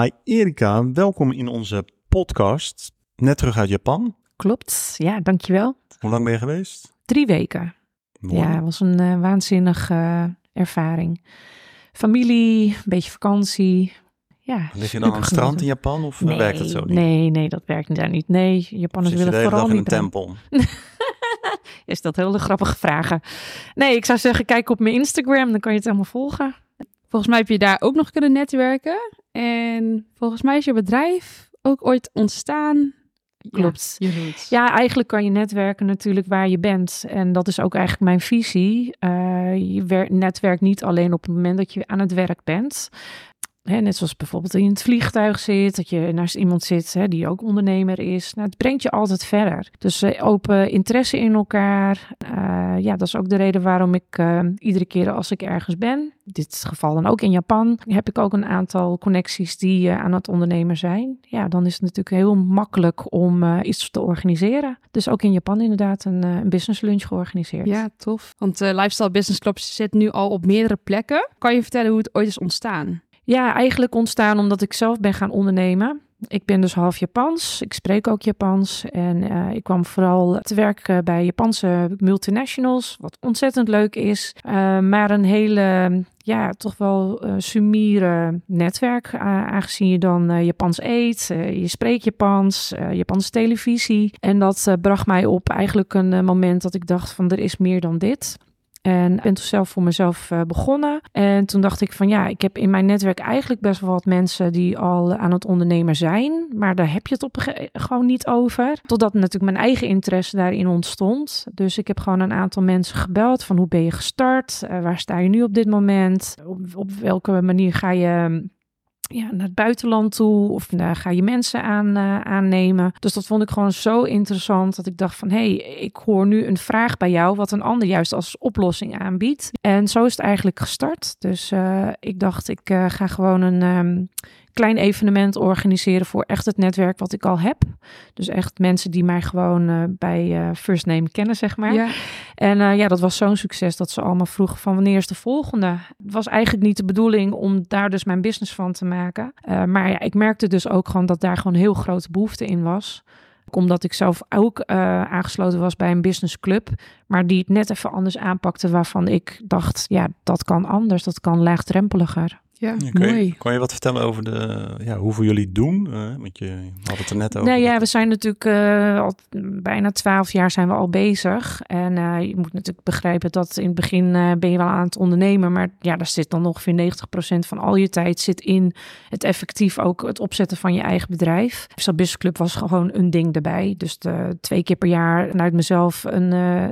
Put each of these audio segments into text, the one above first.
Hi Erika, welkom in onze podcast. Net terug uit Japan. Klopt, ja, dankjewel. Hoe lang ben je geweest? Drie weken. Mooi. Ja, het was een eh, waanzinnige eh, ervaring. Familie, een beetje vakantie. Ja, Lig je dan aan het strand in Japan of eh, werkt dat zo niet? Nee, nee, dat werkt daar niet. Nee, Japanners willen vooral dag in een niet... tempel? Is dat hele grappige vragen? Nee, ik zou zeggen, kijk op mijn Instagram, dan kan je het helemaal volgen. Volgens mij heb je daar ook nog kunnen netwerken. En volgens mij is je bedrijf ook ooit ontstaan. Klopt. Ja. Ja, eigenlijk kan je netwerken natuurlijk waar je bent. En dat is ook eigenlijk mijn visie. Eh, je wer- netwerkt niet alleen op het moment dat je aan het werk bent. Hè, net zoals bijvoorbeeld in het vliegtuig zit, dat je naast iemand zit hè, die ook ondernemer is. Nou, het brengt je altijd verder. Dus eh, open interesse in elkaar. Eh, ja, dat is ook de reden waarom ik eh, iedere keer als ik ergens ben, in dit geval dan ook in Japan, heb ik ook een aantal connecties die aan het ondernemen zijn. Ja, dan is het natuurlijk heel makkelijk om iets te organiseren. Dus ook in Japan inderdaad een, een business lunch georganiseerd. Ja, tof. Want Lifestyle Business Club zit nu al op meerdere plekken. Kan je vertellen hoe het ooit is ontstaan? Ja, eigenlijk ontstaan omdat ik zelf ben gaan ondernemen. Ik ben dus half Japans. Ik spreek ook Japans. En eh, ik kwam vooral te werk bij Japanse multinationals, wat ontzettend leuk is. Eh, maar een hele, ja, toch wel eh sumiere netwerk. eh, aangezien je dan eh, Japans eet, eh, je spreekt Japans, eh, Japanse televisie. En dat eh, bracht mij op eigenlijk een eh, moment dat ik dacht van er is meer dan dit. En ik ben toen zelf voor mezelf eh, begonnen. En toen dacht ik van ja, ik heb in mijn netwerk eigenlijk best wel wat mensen die al aan het ondernemen zijn. Maar daar heb je het op ge- gewoon niet over. Totdat natuurlijk mijn eigen interesse daarin ontstond. Dus ik heb gewoon een aantal mensen gebeld van hoe ben je gestart? Eh, waar sta je nu op dit moment? Op, op welke manier ga je ja, naar het buitenland toe of ga je mensen aan, eh, aannemen. Dus dat vond ik gewoon zo interessant dat ik dacht van hé, hey, ik hoor nu een vraag bij jou wat een ander juist als oplossing aanbiedt. En zo is het eigenlijk gestart. Dus eh, ik dacht ik eh, ga gewoon een ehm, klein evenement organiseren voor echt het netwerk wat ik al heb. Dus echt mensen die mij gewoon eh, bij eh, First Name kennen, zeg maar. Ja. En eh, ja, dat was zo'n succes dat ze allemaal vroegen van wanneer is de volgende. Het was eigenlijk niet de bedoeling om daar dus mijn business van te maken. Maar ja, ik merkte dus ook gewoon dat daar gewoon heel grote behoefte in was. Omdat ik zelf ook aangesloten was bij een businessclub, maar die het net even anders aanpakte, waarvan ik dacht, ja, dat kan anders, dat kan laagdrempeliger. Ja, je, kan je wat vertellen over de, ja, hoeveel jullie doen? Eh, want je had het er net over. Nee, ja, we zijn natuurlijk eh, al bijna twaalf jaar zijn we al bezig. En eh, je moet natuurlijk begrijpen dat in het begin ben je wel aan het ondernemen. Maar ja, daar zit dan ongeveer 90% van al je tijd zit in het effectief ook het opzetten van je eigen bedrijf. Dus Business Club was gewoon een ding erbij. Dus de, twee keer per jaar vanuit mezelf een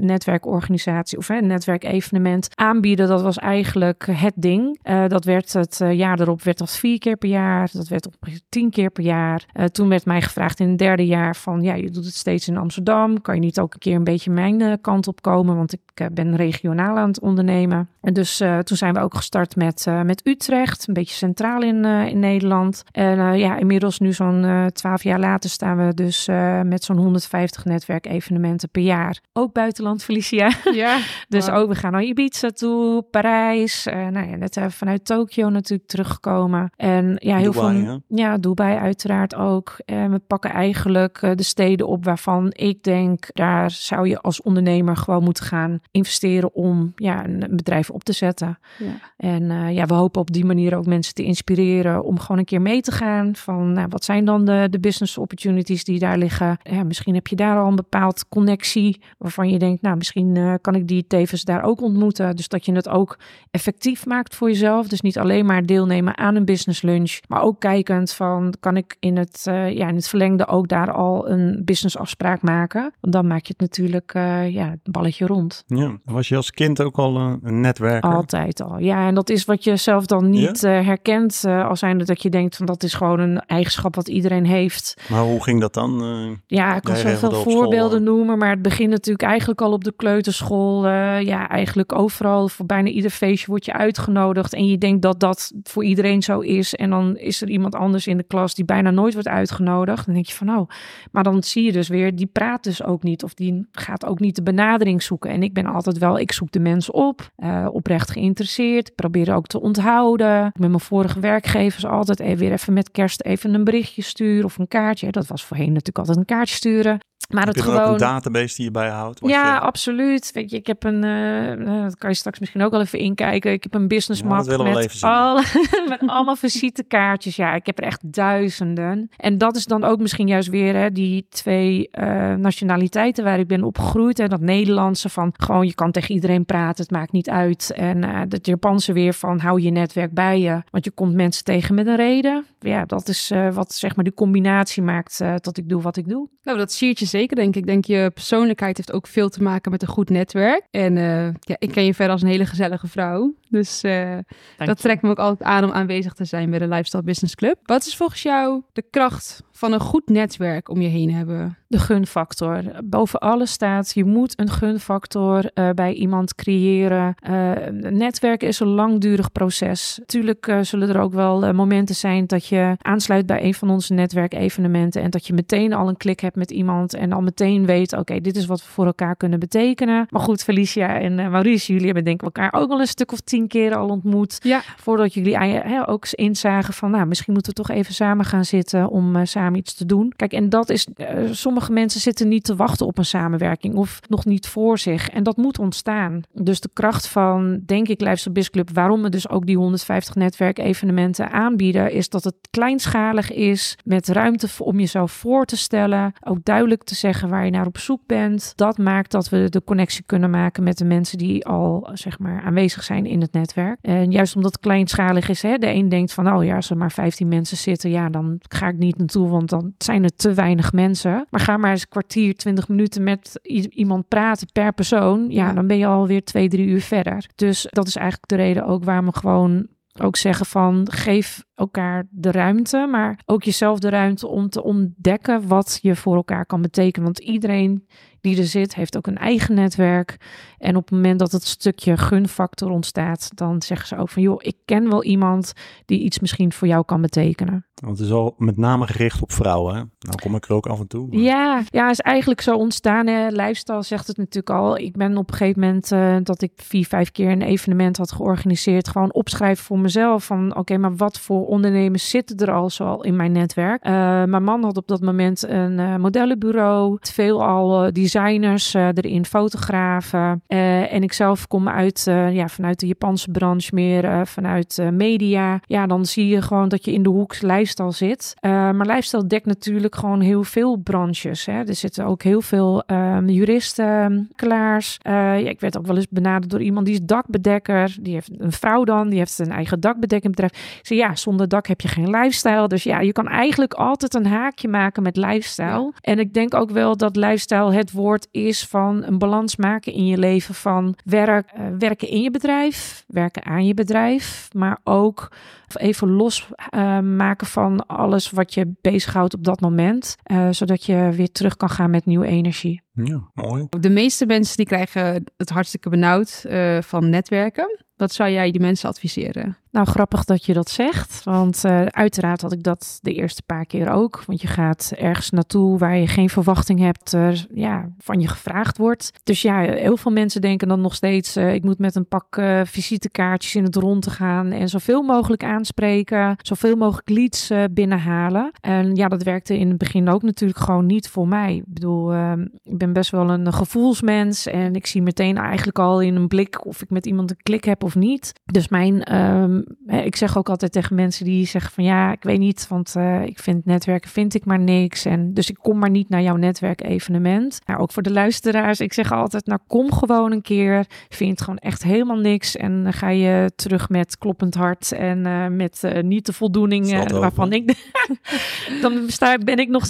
netwerkorganisatie of een netwerkevenement aanbieden. Dat was eigenlijk het ding. Dat werd het jaar erop werd dat vier keer per jaar. Dat werd op tien keer per jaar. Eh, toen werd mij gevraagd in het derde jaar van ja, je doet het steeds in Amsterdam. Kan je niet ook een keer een beetje mijn eh, kant op komen? Want ik eh, ben regionaal aan het ondernemen. En dus eh, toen zijn we ook gestart met, eh, met Utrecht, een beetje centraal in, eh, in Nederland. En eh, ja, inmiddels nu zo'n eh, twaalf jaar later staan we dus eh, met zo'n 150 netwerkevenementen per jaar. Ook buitenland, Felicia. Ja, Dus ook, we gaan naar Ibiza toe, Parijs. eh, nou ja, net vanuit Tokio natuurlijk teruggekomen. En ja, heel Dubai, veel. Ja, Dubai uiteraard ook. En we pakken eigenlijk eh, de steden op waarvan ik denk, daar zou je als ondernemer gewoon moeten gaan investeren om ja, een een bedrijf op te zetten. Ja. En eh, ja, we hopen op die manier ook mensen te inspireren om gewoon een keer mee te gaan. Van nou, wat zijn dan de, de business opportunities die daar liggen? Ja, misschien heb je daar al een bepaald connectie waarvan je denkt, nou, misschien eh, kan ik die tevens daar ook ontmoeten. Dus dat je het ook effectief maakt voor jezelf. Dus niet alleen maar deelnemen aan een business lunch, maar ook kijkend van kan ik in het, eh, ja, in het verlengde ook daar al een business afspraak maken? Want dan maak je het natuurlijk eh, ja, het balletje rond. Ja. Was je als kind ook al eh, een netwerker? Altijd al. Ja, en dat is wat je zelf dan niet herkent. als zijnde dat je denkt van dat is gewoon een eigenschap wat iedereen heeft. Maar hoe ging dat dan? Ja, ik kan zoveel school, voorbeelden noemen, maar het begint natuurlijk eigenlijk al op de kleuterschool. ja, eigenlijk overal voor bijna ieder feestje word je uitgenodigd. En je denkt dat dat dat voor iedereen zo is. En dan is er iemand anders in de klas die bijna nooit wordt uitgenodigd. Dan denk je van, oh, maar dan zie je dus weer, die praat dus ook niet. Of die gaat ook niet de benadering zoeken. En ik ben altijd wel, ik zoek de mensen op, uh, oprecht geïnteresseerd. Probeer ook te onthouden. Met mijn vorige werkgevers altijd even weer even met kerst even een berichtje sturen of een kaartje. Dat was voorheen natuurlijk altijd een kaartje sturen. Maar Heb het je dan ook gewoon. een database die je bijhoudt? Ja, je- absoluut. Weet je, ik heb een, eh, eh, dat kan je straks misschien ook wel even inkijken. Ik heb een business Ja, map willen we wel met. Alle, met allemaal visitekaartjes. Ja, ik heb er echt duizenden. En dat is dan ook misschien juist weer hè, die twee eh, nationaliteiten waar ik ben opgegroeid. En dat Nederlandse van gewoon je kan tegen iedereen praten, het maakt niet uit. En eh dat Japanse weer van hou je netwerk bij je, want je komt mensen tegen met een reden. Ja, dat is eh, wat zeg maar die combinatie maakt dat ik doe wat ik doe. Nou, dat siert je zeker, denk ik. Ik denk je persoonlijkheid heeft ook veel te maken met een goed netwerk. En ja, ik ken je verder als een hele gezellige vrouw. Dus eh, dat trekt me ook altijd aan om aanwezig te zijn bij de Lifestyle Business Club. Wat is volgens jou de kracht van een goed netwerk om je heen hebben? De gunfactor. Boven alles staat, je moet een gunfactor eh, bij iemand creëren. Eh, netwerken is een langdurig proces. Natuurlijk eh, zullen er ook wel momenten zijn dat je aansluit bij een van onze netwerkevenementen en dat je meteen al een klik hebt met iemand en al meteen weet, oké, dit is wat we voor elkaar kunnen betekenen. Maar goed, Felicia en Maurice, jullie hebben denk ik elkaar ook wel een stuk of tien keer al ontmoet. Ja, Voordat jullie hè, ook eens inzagen van, nou, misschien moeten we toch even samen gaan zitten om samen iets te doen. Kijk, en dat is, eh, sommige mensen zitten niet te wachten op een samenwerking of nog niet voor zich. En dat moet ontstaan. Dus de kracht van, denk ik, Lifestyle Biz Club, waarom we dus ook die 150 netwerkevenementen aanbieden, is dat het kleinschalig is, met ruimte om jezelf voor te stellen, ook duidelijk te zeggen waar je naar op zoek bent. Dat maakt dat we de connectie kunnen maken met de mensen die al, zeg maar, aanwezig zijn in het netwerk. En juist omdat het kleinschalig is, hè, de een denkt van, oh ja, als er maar 15 mensen zitten, ja, dan ga ik niet naartoe, want dan zijn er te weinig mensen. Maar ga maar eens een kwartier, 20 minuten met iemand praten per persoon, ja, Ja. dan ben je alweer twee, drie uur verder. Dus dat is eigenlijk de reden ook waarom we gewoon ook zeggen van geef elkaar de ruimte, maar ook jezelf de ruimte om te ontdekken wat je voor elkaar kan betekenen. Want iedereen die er zit, heeft ook een eigen netwerk. En op het moment dat het stukje gunfactor ontstaat, dan zeggen ze ook van joh, ik ken wel iemand die iets misschien voor jou kan betekenen. Want het is al met name gericht op vrouwen. Hè? Nou kom ik er ook af en toe. maar- Ja, ja, is eigenlijk zo ontstaan. Hè. Lifestyle zegt het natuurlijk al. Ik ben op een gegeven moment eh, dat ik vier, vijf keer een evenement had georganiseerd. Gewoon opschrijven voor mezelf. Van oké, maar wat voor ondernemers zitten er al zoal in mijn netwerk? Eh, mijn man had op dat moment een eh, modellenbureau. Veel al eh, designers erin, fotografen. En ik zelf kom uit, ja, vanuit de Japanse branche meer, vanuit media. Ja, dan zie je gewoon dat je in de hoek lifestyle zit. Maar lifestyle dekt natuurlijk gewoon heel veel branches. Hè. Er zitten ook heel veel ehm, juristen, klaars. ja, ik werd ook wel eens benaderd door iemand die is dakbedekker. Die heeft een vrouw dan, die heeft een eigen dakbedekkingbedrijf. Ik zei ja, zonder dak heb je geen lifestyle. Dus ja, je kan eigenlijk altijd een haakje maken met lifestyle. En ik denk ook wel dat lifestyle het woord is van een balans maken in je leven van werk, eh, werken in je bedrijf, werken aan je bedrijf, maar ook even los eh, maken van alles wat je bezighoudt op dat moment, eh, zodat je weer terug kan gaan met nieuwe energie. Ja, mooi. de meeste mensen die krijgen het hartstikke benauwd eh, van netwerken. Wat zou jij die mensen adviseren? Nou, grappig dat je dat zegt. Want eh, uiteraard had ik dat de eerste paar keer ook. Want je gaat ergens naartoe waar je geen verwachting hebt er, ja, van je gevraagd wordt. Dus ja, heel veel mensen denken dan nog steeds... eh, ik moet met een pak eh, visitekaartjes in het rond te gaan... en zoveel mogelijk aanspreken. Zoveel mogelijk leads binnenhalen. En ja, dat werkte in het begin ook natuurlijk gewoon niet voor mij. Ik bedoel, eh, ik ben best wel een gevoelsmens... en ik zie meteen eigenlijk al in een blik... of ik met iemand een klik heb of niet. Dus mijn... ehm, Ik zeg ook altijd tegen mensen die zeggen van ja, ik weet niet, want eh, ik vind netwerken vind ik maar niks. En dus ik kom maar niet naar jouw netwerkevenement. Nou, ook voor de luisteraars, ik zeg altijd, nou kom gewoon een keer. Vind het gewoon echt helemaal niks. En dan ga je terug met kloppend hart en eh, met eh, niet de voldoening waarvan ik. dan sta, ben ik nog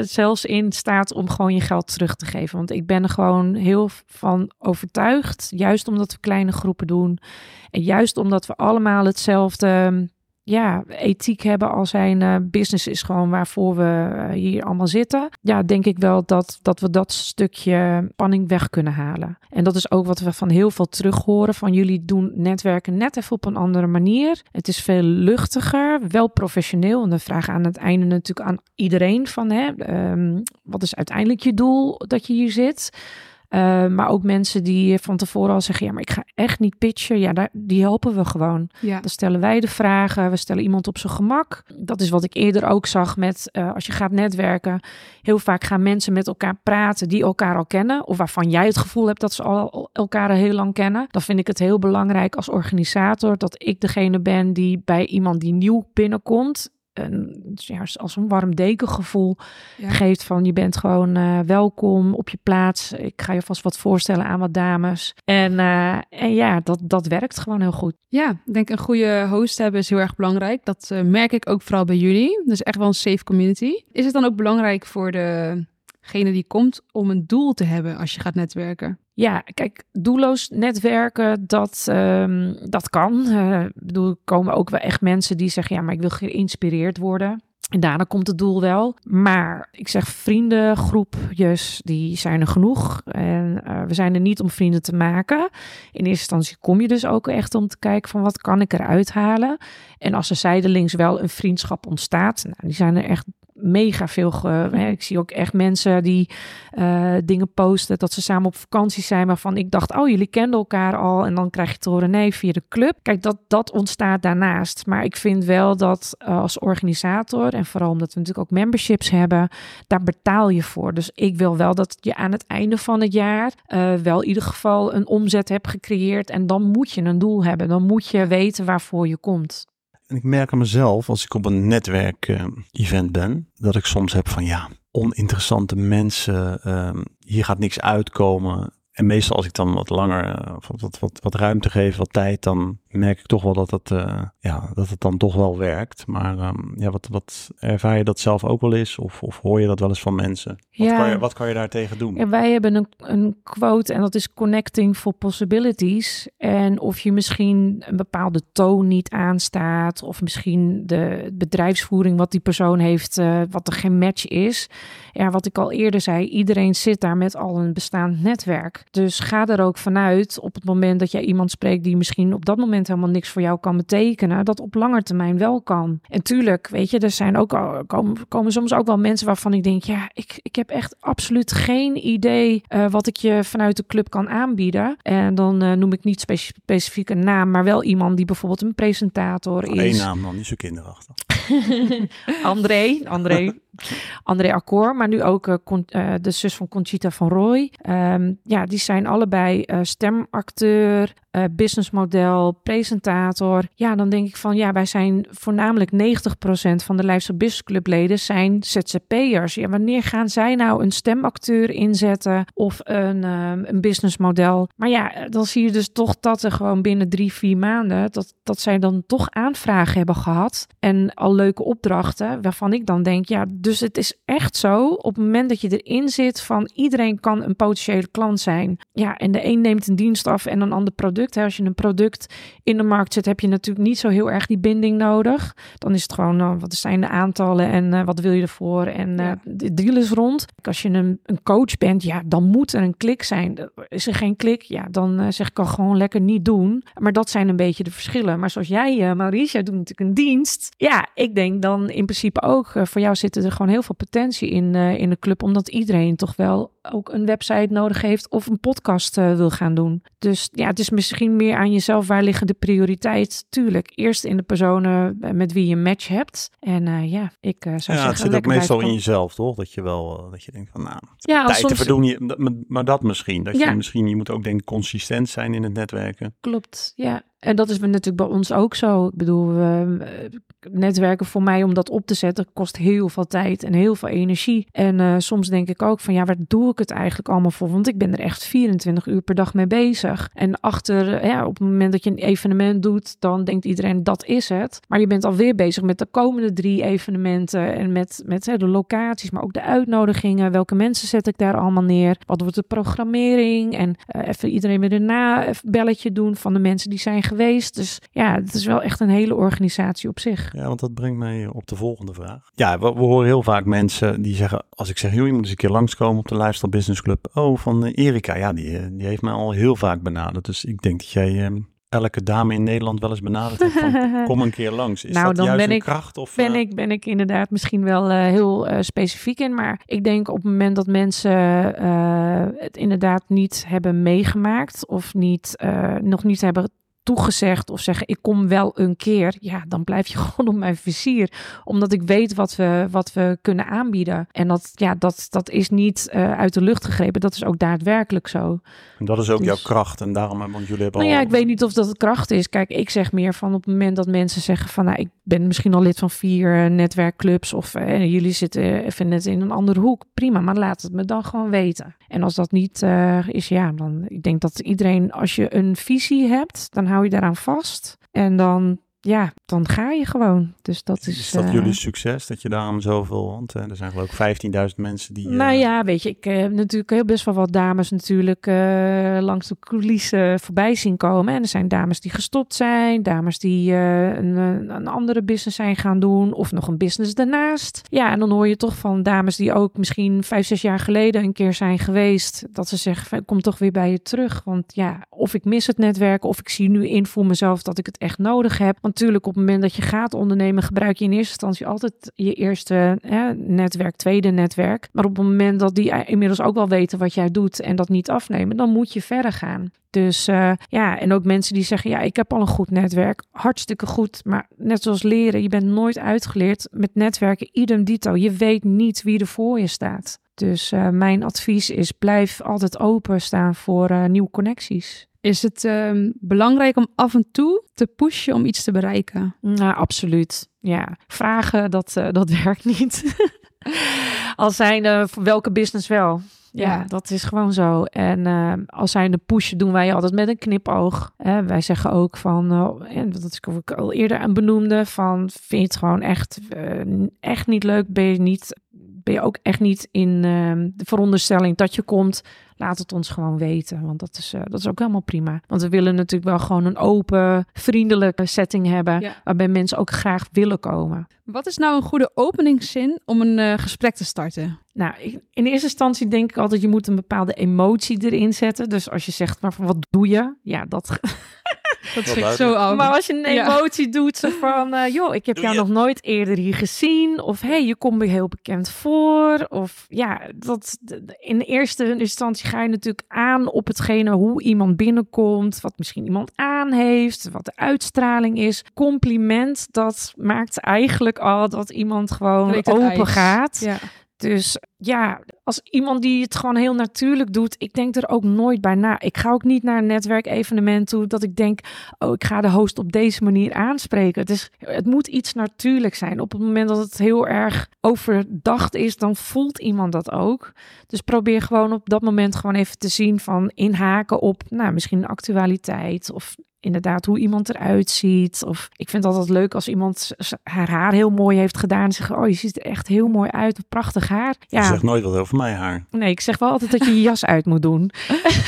zelfs in staat om gewoon je geld terug te geven. Want ik ben er gewoon heel van overtuigd. Juist omdat we kleine groepen doen. En juist omdat we allemaal hetzelfde ja, ethiek hebben als zijn uh, business is gewoon waarvoor we hier allemaal zitten. Ja, denk ik wel dat, dat we dat stukje spanning weg kunnen halen. En dat is ook wat we van heel veel terug horen. Van jullie doen netwerken net even op een andere manier. Het is veel luchtiger, wel professioneel. En de vraag aan het einde natuurlijk aan iedereen van hè, um, wat is uiteindelijk je doel dat je hier zit? Uh, maar ook mensen die van tevoren al zeggen: Ja, maar ik ga echt niet pitchen. Ja, daar, die helpen we gewoon. Ja. Dan stellen wij de vragen. We stellen iemand op zijn gemak. Dat is wat ik eerder ook zag met uh, als je gaat netwerken. Heel vaak gaan mensen met elkaar praten die elkaar al kennen. Of waarvan jij het gevoel hebt dat ze al elkaar al heel lang kennen. Dan vind ik het heel belangrijk als organisator dat ik degene ben die bij iemand die nieuw binnenkomt een, ja, als een warm dekengevoel ja. geeft van je bent gewoon uh, welkom op je plaats. Ik ga je vast wat voorstellen aan wat dames. En, uh, en ja, dat, dat werkt gewoon heel goed. Ja, ik denk een goede host hebben is heel erg belangrijk. Dat uh, merk ik ook vooral bij jullie. Dus echt wel een safe community. Is het dan ook belangrijk voor degene die komt om een doel te hebben als je gaat netwerken? Ja, kijk, doelloos netwerken, dat, um, dat kan. Uh, bedoel, er komen ook wel echt mensen die zeggen, ja, maar ik wil geïnspireerd worden. En daarna komt het doel wel. Maar ik zeg vriendengroepjes, die zijn er genoeg. En uh, we zijn er niet om vrienden te maken. In eerste instantie kom je dus ook echt om te kijken van wat kan ik eruit halen. En als er zijdelings wel een vriendschap ontstaat, nou, die zijn er echt mega veel. Ge, ik zie ook echt mensen die uh, dingen posten dat ze samen op vakantie zijn, waarvan ik dacht, oh, jullie kenden elkaar al. En dan krijg je te horen, nee, via de club. Kijk, dat, dat ontstaat daarnaast. Maar ik vind wel dat uh, als organisator, en vooral omdat we natuurlijk ook memberships hebben, daar betaal je voor. Dus ik wil wel dat je aan het einde van het jaar uh, wel in ieder geval een omzet hebt gecreëerd. En dan moet je een doel hebben. Dan moet je weten waarvoor je komt. En ik merk aan mezelf, als ik op een netwerk-event uh, ben, dat ik soms heb van ja, oninteressante mensen, uh, hier gaat niks uitkomen. En meestal als ik dan wat langer, uh, wat, wat, wat ruimte geef, wat tijd, dan merk ik toch wel dat het, uh, ja, dat het dan toch wel werkt. Maar um, ja, wat, wat ervaar je dat zelf ook wel eens? Of, of hoor je dat wel eens van mensen? Wat, Ja. kan, je, wat kan je daar tegen doen? Ja, wij hebben een, een quote en dat is connecting for possibilities. En of je misschien een bepaalde toon niet aanstaat, of misschien de bedrijfsvoering wat die persoon heeft, uh, wat er geen match is. Ja, wat ik al eerder zei, iedereen zit daar met al een bestaand netwerk. Dus ga er ook vanuit op het moment dat jij iemand spreekt die misschien op dat moment helemaal niks voor jou kan betekenen, dat op lange termijn wel kan. En tuurlijk, weet je, er zijn ook al, komen, komen soms ook wel mensen waarvan ik denk, ja, ik, ik heb echt absoluut geen idee uh, wat ik je vanuit de club kan aanbieden. En dan uh, noem ik niet speci specifiek een naam, maar wel iemand die bijvoorbeeld een presentator is. Eén naam dan, niet zo kinderachtig. André, André. André Accor, maar nu ook uh, Con, uh, de zus van Conchita van Roy. Um, ja, die zijn allebei stemacteur, businessmodel, presentator. Ja, dan denk ik van ja, wij zijn voornamelijk 90% van de Leidse Business Club leden zijn ZZP'ers. Ja, wanneer gaan zij nou een stemacteur inzetten of een, um, een businessmodel? Maar ja, dan zie je dus toch dat er gewoon binnen drie, vier maanden dat, dat zij dan toch aanvragen hebben gehad en al leuke opdrachten waarvan ik dan denk ja, dus het is echt zo, op het moment dat je erin zit van iedereen kan een potentiële klant zijn. Ja, en de een neemt een dienst af en een ander product. Als je een product in de markt zet, heb je natuurlijk niet zo heel erg die binding nodig. Dan is het gewoon, nou, wat zijn de aantallen en uh, wat wil je ervoor? En uh, ja. de deal is rond. Als je een, een, coach bent, ja, dan moet er een klik zijn. Is er geen klik, ja, dan uh, zeg ik al gewoon lekker niet doen. Maar dat zijn een beetje de verschillen. Maar zoals jij, Maurice, jij doet natuurlijk een dienst. Ja, ik denk dan in principe ook, voor jou zitten er gewoon heel veel potentie in, in de club, omdat iedereen toch wel ook een website nodig heeft of een podcast wil gaan doen. Dus ja, het is misschien meer aan jezelf. Waar liggen de prioriteit? Tuurlijk, eerst in de personen met wie je een match hebt. En uh, ja, ik zou ja, zeggen... het zit ook meestal in jezelf, toch? Dat je wel, dat je denkt van, nou, ja, tijd soms... te verdoen. Je, maar dat misschien. Dat ja. je misschien, je moet ook denk ik consistent zijn in het netwerken. Klopt, ja. En dat is natuurlijk bij ons ook zo. Ik bedoel, uh, netwerken voor mij om dat op te zetten kost heel veel tijd en heel veel energie. En uh, soms denk ik ook van ja, waar doe ik het eigenlijk allemaal voor? Want ik ben er echt 24 uur per dag mee bezig. En achter, ja, op het moment dat je een evenement doet, dan denkt iedereen dat is het. Maar je bent alweer bezig met de komende drie evenementen en met, met de locaties, maar ook de uitnodigingen. Welke mensen zet ik daar allemaal neer? Wat wordt de programmering? En uh, even iedereen weer een belletje doen van de mensen die zijn geweest. Dus ja, het is wel echt een hele organisatie op zich. Ja, want dat brengt mij op de volgende vraag. Ja, we, we horen heel vaak mensen die zeggen, als ik zeg, joh, je moet eens een keer langskomen op de Lifestyle Business Club. Oh, van uh, Erika, ja, die, uh, die heeft mij al heel vaak benaderd. Dus ik denk dat jij uh, elke dame in Nederland wel eens benaderd hebt van, kom een keer langs. Is nou, dat dan juist ben ik, kracht? Of, ben, eh, ik, ben ik inderdaad misschien wel uh, heel uh, specifiek in. Maar ik denk op het moment dat mensen het inderdaad niet hebben meegemaakt of niet, nog niet hebben toegezegd of zeggen ik kom wel een keer, ja, dan blijf je gewoon op mijn vizier. Omdat ik weet wat we, wat we kunnen aanbieden. En dat, ja, dat, dat is niet uh, uit de lucht gegrepen. Dat is ook daadwerkelijk zo. En dat is ook Dus- jouw kracht. En daarom, want jullie hebben Nou al... ja, ik weet niet of dat het kracht is. Kijk, ik zeg meer van op het moment dat mensen zeggen van nou, ik ben misschien al lid van vier uh, netwerkclubs of uh, jullie zitten even net in een andere hoek. Prima, maar laat het me dan gewoon weten. En als dat niet uh, is, ja, dan ik denk dat iedereen, als je een visie hebt, dan hou je daaraan vast. En dan, ja, dan ga je gewoon. Dus dat is. Is dat eh, jullie succes dat je daarom zoveel... Want uh, er zijn geloof ik 15.000 mensen die... uh, Nou ja, weet je, ik heb natuurlijk heel best wel wat dames natuurlijk langs de coulissen voorbij zien komen. En er zijn dames die gestopt zijn, dames die een, een, andere business zijn gaan doen of nog een business daarnaast. Ja, en dan hoor je toch van dames die ook misschien vijf, zes jaar geleden een keer zijn geweest, dat ze zeggen, kom toch weer bij je terug. Want ja, of ik mis het netwerk of ik zie nu in voor mezelf dat ik het echt nodig heb. Natuurlijk op het moment dat je gaat ondernemen, gebruik je in eerste instantie altijd je eerste hè, netwerk, tweede netwerk. Maar op het moment dat die inmiddels ook wel weten wat jij doet en dat niet afnemen, dan moet je verder gaan. Dus uh, ja, en ook mensen die zeggen, ja, ik heb al een goed netwerk, hartstikke goed. Maar net zoals leren, je bent nooit uitgeleerd met netwerken, idem dito. Je weet niet wie er voor je staat. Dus uh, mijn advies is, blijf altijd openstaan voor uh, nieuwe connecties. Is het uh, belangrijk om af en toe te pushen om iets te bereiken? Nou, absoluut. Ja, vragen, dat, uh, dat werkt niet. Al zijn uh, voor welke business wel. Ja, ja, dat is gewoon zo. En uh, als zij de push doen wij altijd met een knipoog. Wij zeggen ook van, uh, en dat is ik al eerder aan benoemde, van vind je het gewoon echt, echt niet leuk, ben je, niet, ben je ook echt niet in de veronderstelling dat je komt, laat het ons gewoon weten. Want dat is, dat is ook helemaal prima. Want we willen natuurlijk wel gewoon een open, vriendelijke setting hebben, ja. waarbij mensen ook graag willen komen. Wat is nou een goede openingszin om een gesprek te starten? Nou, in eerste instantie denk ik altijd, je moet een bepaalde emotie erin zetten. Dus als je zegt, maar van wat doe je? Ja, dat... Dat schrikt zo af. Maar als je een emotie ja. doet, zo van, uh, joh, ik heb jou nog nooit eerder hier gezien. Of hey, je komt me heel bekend voor. Of ja, dat, in eerste instantie ga je natuurlijk aan op hetgene hoe iemand binnenkomt. Wat misschien iemand aan heeft. Wat de uitstraling is. Compliment, dat maakt eigenlijk al dat iemand gewoon open ijs. gaat. Ja. Dus ja, als iemand die het gewoon heel natuurlijk doet, ik denk er ook nooit bij na. Ik ga ook niet naar een netwerkevenement toe dat ik denk, oh, ik ga de host op deze manier aanspreken. Het, is, het moet iets natuurlijk zijn. Op het moment dat het heel erg overdacht is, dan voelt iemand dat ook. Dus probeer gewoon op dat moment gewoon even te zien van inhaken op, nou, misschien een actualiteit of inderdaad hoe iemand eruit ziet. Of ik vind het altijd leuk als iemand haar haar heel mooi heeft gedaan. En zegt, oh, je ziet er echt heel mooi uit. Prachtig haar. Ja. Je zegt nooit wat over mijn haar. Nee, ik zeg wel altijd dat je je jas uit moet doen.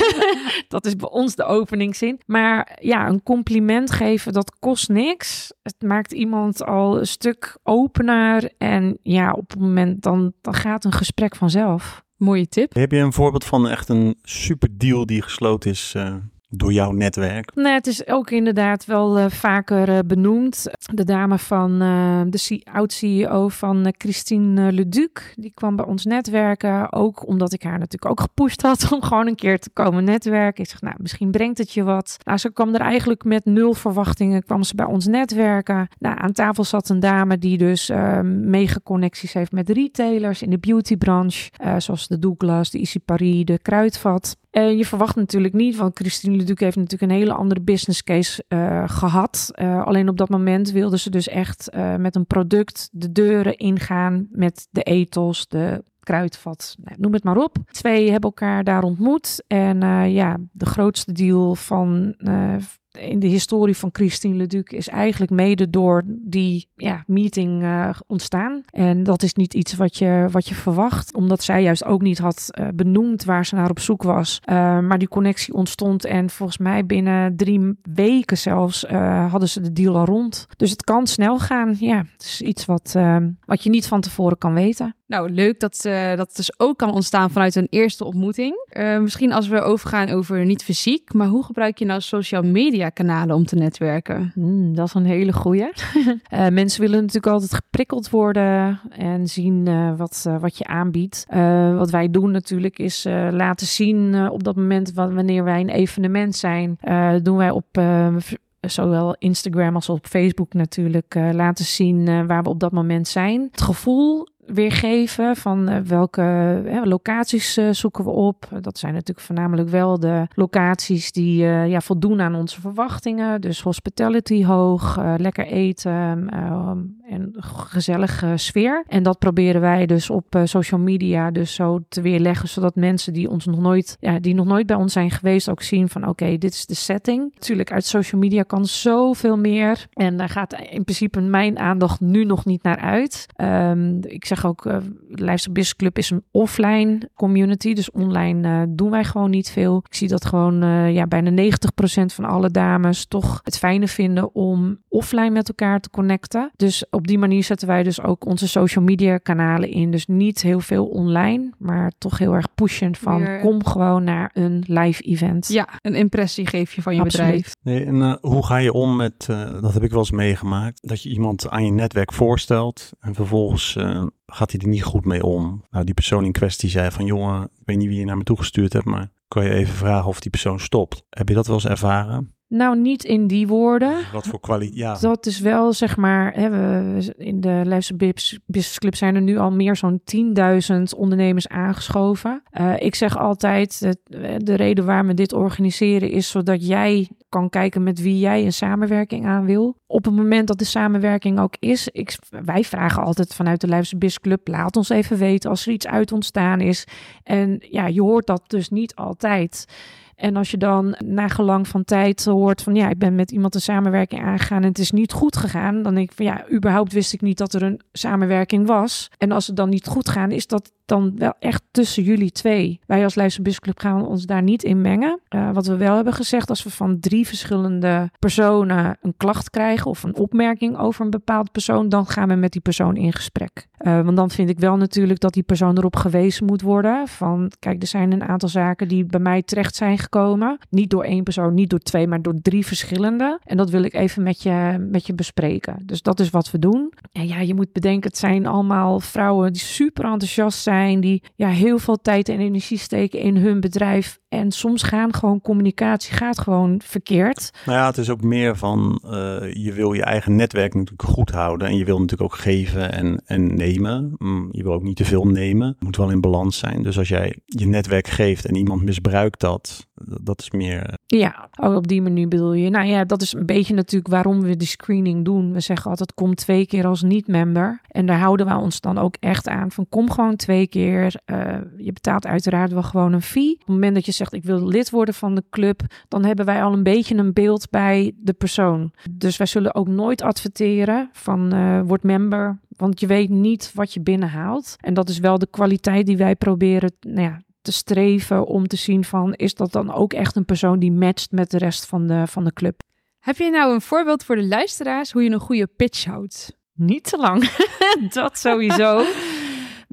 dat is bij ons de openingszin. Maar ja, een compliment geven, dat kost niks. Het maakt iemand al een stuk opener. En ja, op het moment dan, dan gaat een gesprek vanzelf. Mooie tip. Heb je een voorbeeld van echt een super deal die gesloten is... Uh door jouw netwerk? Nee, het is ook inderdaad wel uh, vaker uh, benoemd. De dame van uh, de oud-CEO van Christine Leduc, die kwam bij ons netwerken. Ook omdat ik haar natuurlijk ook gepusht had om gewoon een keer te komen netwerken. Ik zeg, nou, misschien brengt het je wat. Nou, ze kwam er eigenlijk met nul verwachtingen, kwam ze bij ons netwerken. Nou, aan tafel zat een dame die dus mega connecties heeft met retailers in de beautybranche. zoals de Douglas, de Easy Paris, de Kruidvat. En je verwacht natuurlijk niet, want Christine Leduc heeft natuurlijk een hele andere business case uh, gehad. Uh, alleen op dat moment wilde ze dus echt uh, met een product de deuren ingaan met de ethos, de kruidvat, nou, noem het maar op. Twee hebben elkaar daar ontmoet en ja, de grootste deal van in de historie van Christine Leduc is eigenlijk mede door die ja, meeting uh, ontstaan. En dat is niet iets wat je, wat je verwacht, omdat zij juist ook niet had uh, benoemd waar ze naar op zoek was. Uh, maar die connectie ontstond en volgens mij binnen drie weken zelfs hadden ze de deal al rond. Dus het kan snel gaan. Ja, het is iets wat, wat je niet van tevoren kan weten. Nou, leuk dat uh, dat dus ook kan ontstaan vanuit een eerste ontmoeting. Uh, misschien als we overgaan over niet fysiek, maar hoe gebruik je nou social media kanalen om te netwerken? Hmm, dat is een hele goeie. uh, mensen willen natuurlijk altijd geprikkeld worden en zien wat, wat je aanbiedt. wat wij doen natuurlijk is laten zien op dat moment wanneer wij een evenement zijn, doen wij op zowel Instagram als op Facebook natuurlijk uh, laten zien uh, waar we op dat moment zijn. Het gevoel weergeven van uh, welke uh, locaties uh, zoeken we op. Dat zijn natuurlijk voornamelijk wel de locaties die ja, voldoen aan onze verwachtingen. Dus hospitality hoog, lekker eten en gezellige sfeer. En dat proberen wij dus op social media dus zo te weerleggen, zodat mensen die ons nog nooit, ja, die nog nooit bij ons zijn geweest, ook zien van oké, dit is de setting. Natuurlijk, uit social media kan zoveel meer. En daar gaat in principe mijn aandacht nu nog niet naar uit. Um, ik zeg ook, uh, de Leidse Business Club is een offline community. Dus online uh, doen wij gewoon niet veel. Ik zie dat gewoon uh, ja, bijna 90% van alle dames toch het fijne vinden om offline met elkaar te connecten. Dus op die manier zetten wij dus ook onze social media kanalen in. Dus niet heel veel online, maar toch heel erg pushen van Weer... kom gewoon naar een live event. Ja, een impressie geef je van je Absoluut. bedrijf. Nee, en hoe ga je om met, dat heb ik wel eens meegemaakt, dat je iemand aan je netwerk voorstelt en vervolgens gaat hij er niet goed mee om. Nou, die persoon in kwestie zei van, jongen, ik weet niet wie je naar me toegestuurd hebt, maar kan je even vragen of die persoon stopt. Heb je dat wel eens ervaren? Nou, niet in die woorden. Wat voor kwaliteit? Ja. Dat is wel, zeg maar, hè, we, in de Leidse Business Club zijn er nu al meer zo'n 10.000 ondernemers aangeschoven. Uh, ik zeg altijd, het, de reden waarom we dit organiseren is zodat jij kan kijken met wie jij een samenwerking aan wil. Op het moment dat de samenwerking ook is, ik, wij vragen altijd vanuit de Leidse Business Club, laat ons even weten als er iets uit ontstaan is. En ja, je hoort dat dus niet altijd. En als je dan na gelang van tijd hoort van ja, ik ben met iemand een samenwerking aangegaan en het is niet goed gegaan, dan denk ik van ja, überhaupt wist ik niet dat er een samenwerking was. En als het dan niet goed gaat, is dat dan wel echt tussen jullie twee. Wij als Leidse Busclub gaan ons daar niet in mengen. Uh, wat we wel hebben gezegd, als we van drie verschillende personen een klacht krijgen of een opmerking over een bepaald persoon, dan gaan we met die persoon in gesprek. Uh, want dan vind ik wel natuurlijk dat die persoon erop gewezen moet worden. Van kijk, er zijn een aantal zaken die bij mij terecht zijn gekomen. Niet door één persoon, niet door twee, maar door drie verschillende. En dat wil ik even met je, met je bespreken. Dus dat is wat we doen. En ja, je moet bedenken, het zijn allemaal vrouwen die super enthousiast zijn die ja, heel veel tijd en energie steken in hun bedrijf. En soms gaan gewoon communicatie gaat gewoon verkeerd. Nou ja, het is ook meer van uh, je wil je eigen netwerk natuurlijk goed houden. En je wil natuurlijk ook geven en, en nemen. Mm, je wil ook niet te veel nemen. Het moet wel in balans zijn. Dus als jij je netwerk geeft en iemand misbruikt dat, dat is meer. Eh, ja, ook op die manier bedoel je. Nou ja, dat is een beetje natuurlijk waarom we die screening doen. We zeggen altijd: kom twee keer als niet-member. En daar houden we ons dan ook echt aan. Van kom gewoon twee keer. Uh, je betaalt uiteraard wel gewoon een fee. Op het moment dat je zegt: ik wil lid worden van de club, dan hebben wij al een beetje een beeld bij de persoon. Dus wij zullen ook nooit adverteren van uh, word member. Want je weet niet wat je binnenhaalt. En dat is wel de kwaliteit die wij proberen nou ja, te streven om te zien van is dat dan ook echt een persoon die matcht met de rest van de, van de club. Heb je nou een voorbeeld voor de luisteraars hoe je een goede pitch houdt? Niet te lang. dat sowieso.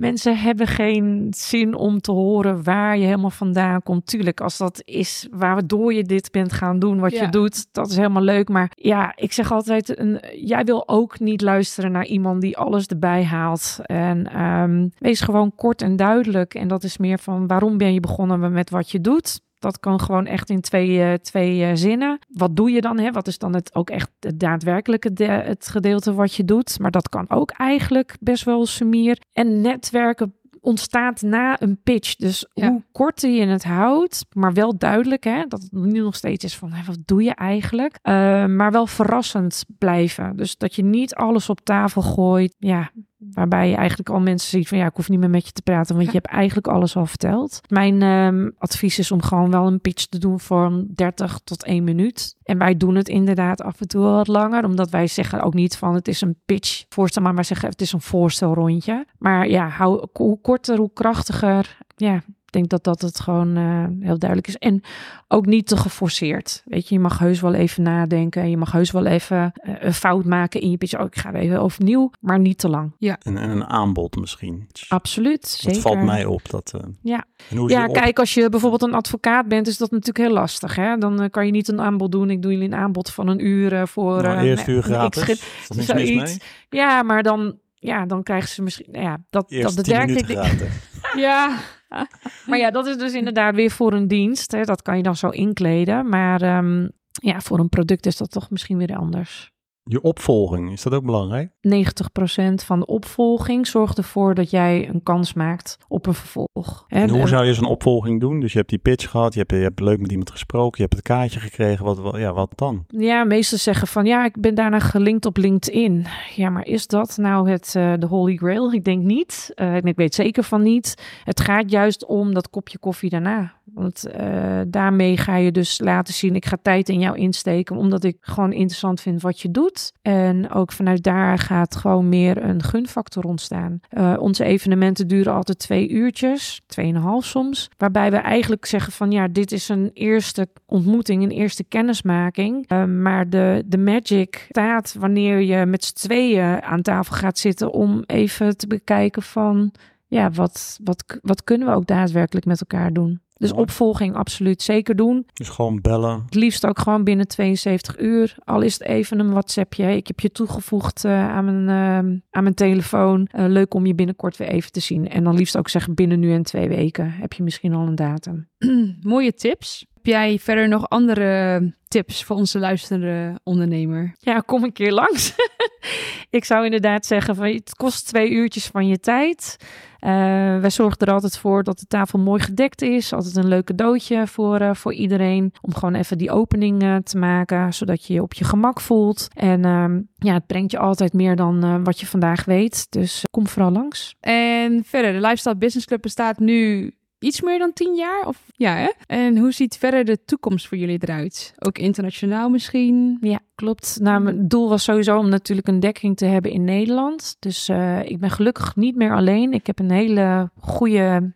Mensen hebben geen zin om te horen waar je helemaal vandaan komt. Tuurlijk, als dat is waardoor je dit bent gaan doen, wat ja. je doet, dat is helemaal leuk. Maar ja, ik zeg altijd, een, jij wil ook niet luisteren naar iemand die alles erbij haalt. En um, wees gewoon kort en duidelijk. En dat is meer van waarom ben je begonnen met wat je doet. Dat kan gewoon echt in twee, uh, twee uh, zinnen. Wat doe je dan? Hè? Wat is dan het, ook echt het daadwerkelijke de, het gedeelte wat je doet? Maar dat kan ook eigenlijk best wel sumier. En netwerken ontstaat na een pitch. Dus ja. hoe korter je het houdt, maar wel duidelijk, hè, dat het nu nog steeds is van, hè, wat doe je eigenlijk? Uh, maar wel verrassend blijven. Dus dat je niet alles op tafel gooit. Ja, Waarbij je eigenlijk al mensen ziet van ja, ik hoef niet meer met je te praten, want je hebt eigenlijk alles al verteld. Mijn ehm, advies is om gewoon wel een pitch te doen voor 30 tot 1 minuut. En wij doen het inderdaad af en toe wat langer, omdat wij zeggen ook niet van het is een pitch voorstel, maar maar zeggen het is een voorstelrondje. Maar ja, hou, hoe korter, hoe krachtiger. Ja, ik denk dat dat het gewoon uh, heel duidelijk is. En ook niet te geforceerd. Weet je, je mag heus wel even nadenken. Je mag heus wel even uh, een fout maken in je pitch. Oh, ik ga even overnieuw, maar niet te lang. Ja. En, en een aanbod misschien. Absoluut, Dat zeker. valt mij op. Dat, uh, Ja, en hoe is ja op- kijk, als je bijvoorbeeld een advocaat bent, is dat natuurlijk heel lastig. Hè? Dan eh, kan je niet een aanbod doen. Ik doe jullie een aanbod van een uur eh, voor... Nou, eh, eerste uur ik gratis. zoiets. Ja, maar dan, ja, dan krijgen ze misschien... nou Ja, dat, dat Eerst de 10 werk... minuten gratis. Ja. maar ja, dat is dus inderdaad weer voor een dienst. Hè. Dat kan je dan zo inkleden. Maar ehm, ja, voor een product is dat toch misschien weer anders. Je opvolging, is dat ook belangrijk? 90% van de opvolging zorgt ervoor dat jij een kans maakt op een vervolg. En hoe zou je zo'n opvolging doen? Dus je hebt die pitch gehad, je hebt, je hebt leuk met iemand gesproken, je hebt het kaartje gekregen. Wat, wat- ja, wat dan? Ja, meesten zeggen van ja, ik ben daarna gelinkt op LinkedIn. Ja, maar is dat nou het, eh, de holy grail? Ik denk niet. Eh, en ik weet zeker van niet. Het gaat juist om dat kopje koffie daarna. Want eh, daarmee ga je dus laten zien, ik ga tijd in jou insteken, omdat ik gewoon interessant vind wat je doet. En ook vanuit daar gaat gewoon meer een gunfactor ontstaan. Eh, onze evenementen duren altijd twee uurtjes, tweeënhalf soms. Waarbij we eigenlijk zeggen van ja, dit is een eerste ontmoeting, een eerste kennismaking. Eh, maar de, de magic staat wanneer je met z'n tweeën aan tafel gaat zitten om even te bekijken van ja, wat, wat, wat kunnen we ook daadwerkelijk met elkaar doen. Dus Mooi. opvolging absoluut zeker doen. Dus gewoon bellen. Het liefst ook gewoon binnen 72 uur. Al is het even een WhatsAppje. Ik heb je toegevoegd eh, aan, mijn, eh, aan mijn telefoon. Eh, leuk om je binnenkort weer even te zien. En dan liefst ook zeggen binnen nu en twee weken heb je misschien al een datum. Mooie tips. Heb jij verder nog andere tips voor onze luisterende ondernemer? Ja, kom een keer langs. ik zou inderdaad zeggen, van, het kost twee uurtjes van je tijd. Eh, wij zorgen er altijd voor dat de tafel mooi gedekt is. Altijd een leuk cadeautje voor, eh, voor iedereen. Om gewoon even die opening eh, te maken, zodat je je op je gemak voelt. En ehm, ja, het brengt je altijd meer dan wat je vandaag weet. Dus kom vooral langs. En verder, de Lifestyle Business Club bestaat nu iets meer dan tien jaar? Of, ja, hè? En hoe ziet verder de toekomst voor jullie eruit? Ook internationaal misschien? Ja, klopt. Nou, mijn doel was sowieso om natuurlijk een dekking te hebben in Nederland. Dus eh, ik ben gelukkig niet meer alleen. Ik heb een hele goede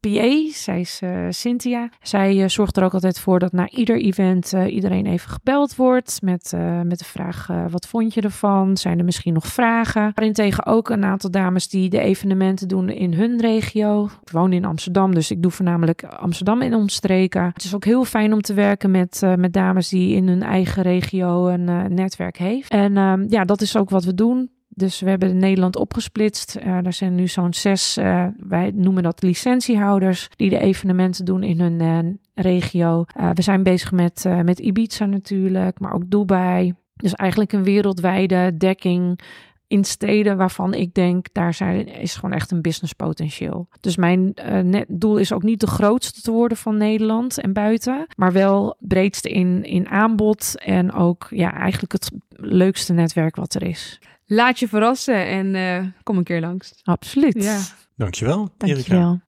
PA. Zij is eh, Cynthia. Zij eh, zorgt er ook altijd voor dat na ieder event eh, iedereen even gebeld wordt. Met, eh, met de vraag, eh, wat vond je ervan? Zijn er misschien nog vragen? Daarentegen ook een aantal dames die de evenementen doen in hun regio. Ik woon in Amsterdam, dus ik doe voornamelijk Amsterdam in omstreken. Het is ook heel fijn om te werken met, eh, met dames die in hun eigen regio een eh, netwerk heeft. En ehm, ja, dat is ook wat we doen. Dus we hebben Nederland opgesplitst. Eh er zijn nu zo'n zes, eh, wij noemen dat licentiehouders, die de evenementen doen in hun eh, regio. Eh, we zijn bezig met, eh, met Ibiza natuurlijk, maar ook Dubai. Dus eigenlijk een wereldwijde dekking in steden waarvan ik denk, daar zijn, is gewoon echt een businesspotentieel. Dus mijn eh, net, doel is ook niet de grootste te worden van Nederland en buiten, maar wel breedste in, in aanbod en ook ja, eigenlijk het leukste netwerk wat er is. Laat je verrassen en eh, kom een keer langs. Absoluut. Ja. Dankjewel, Erika. Dankjewel.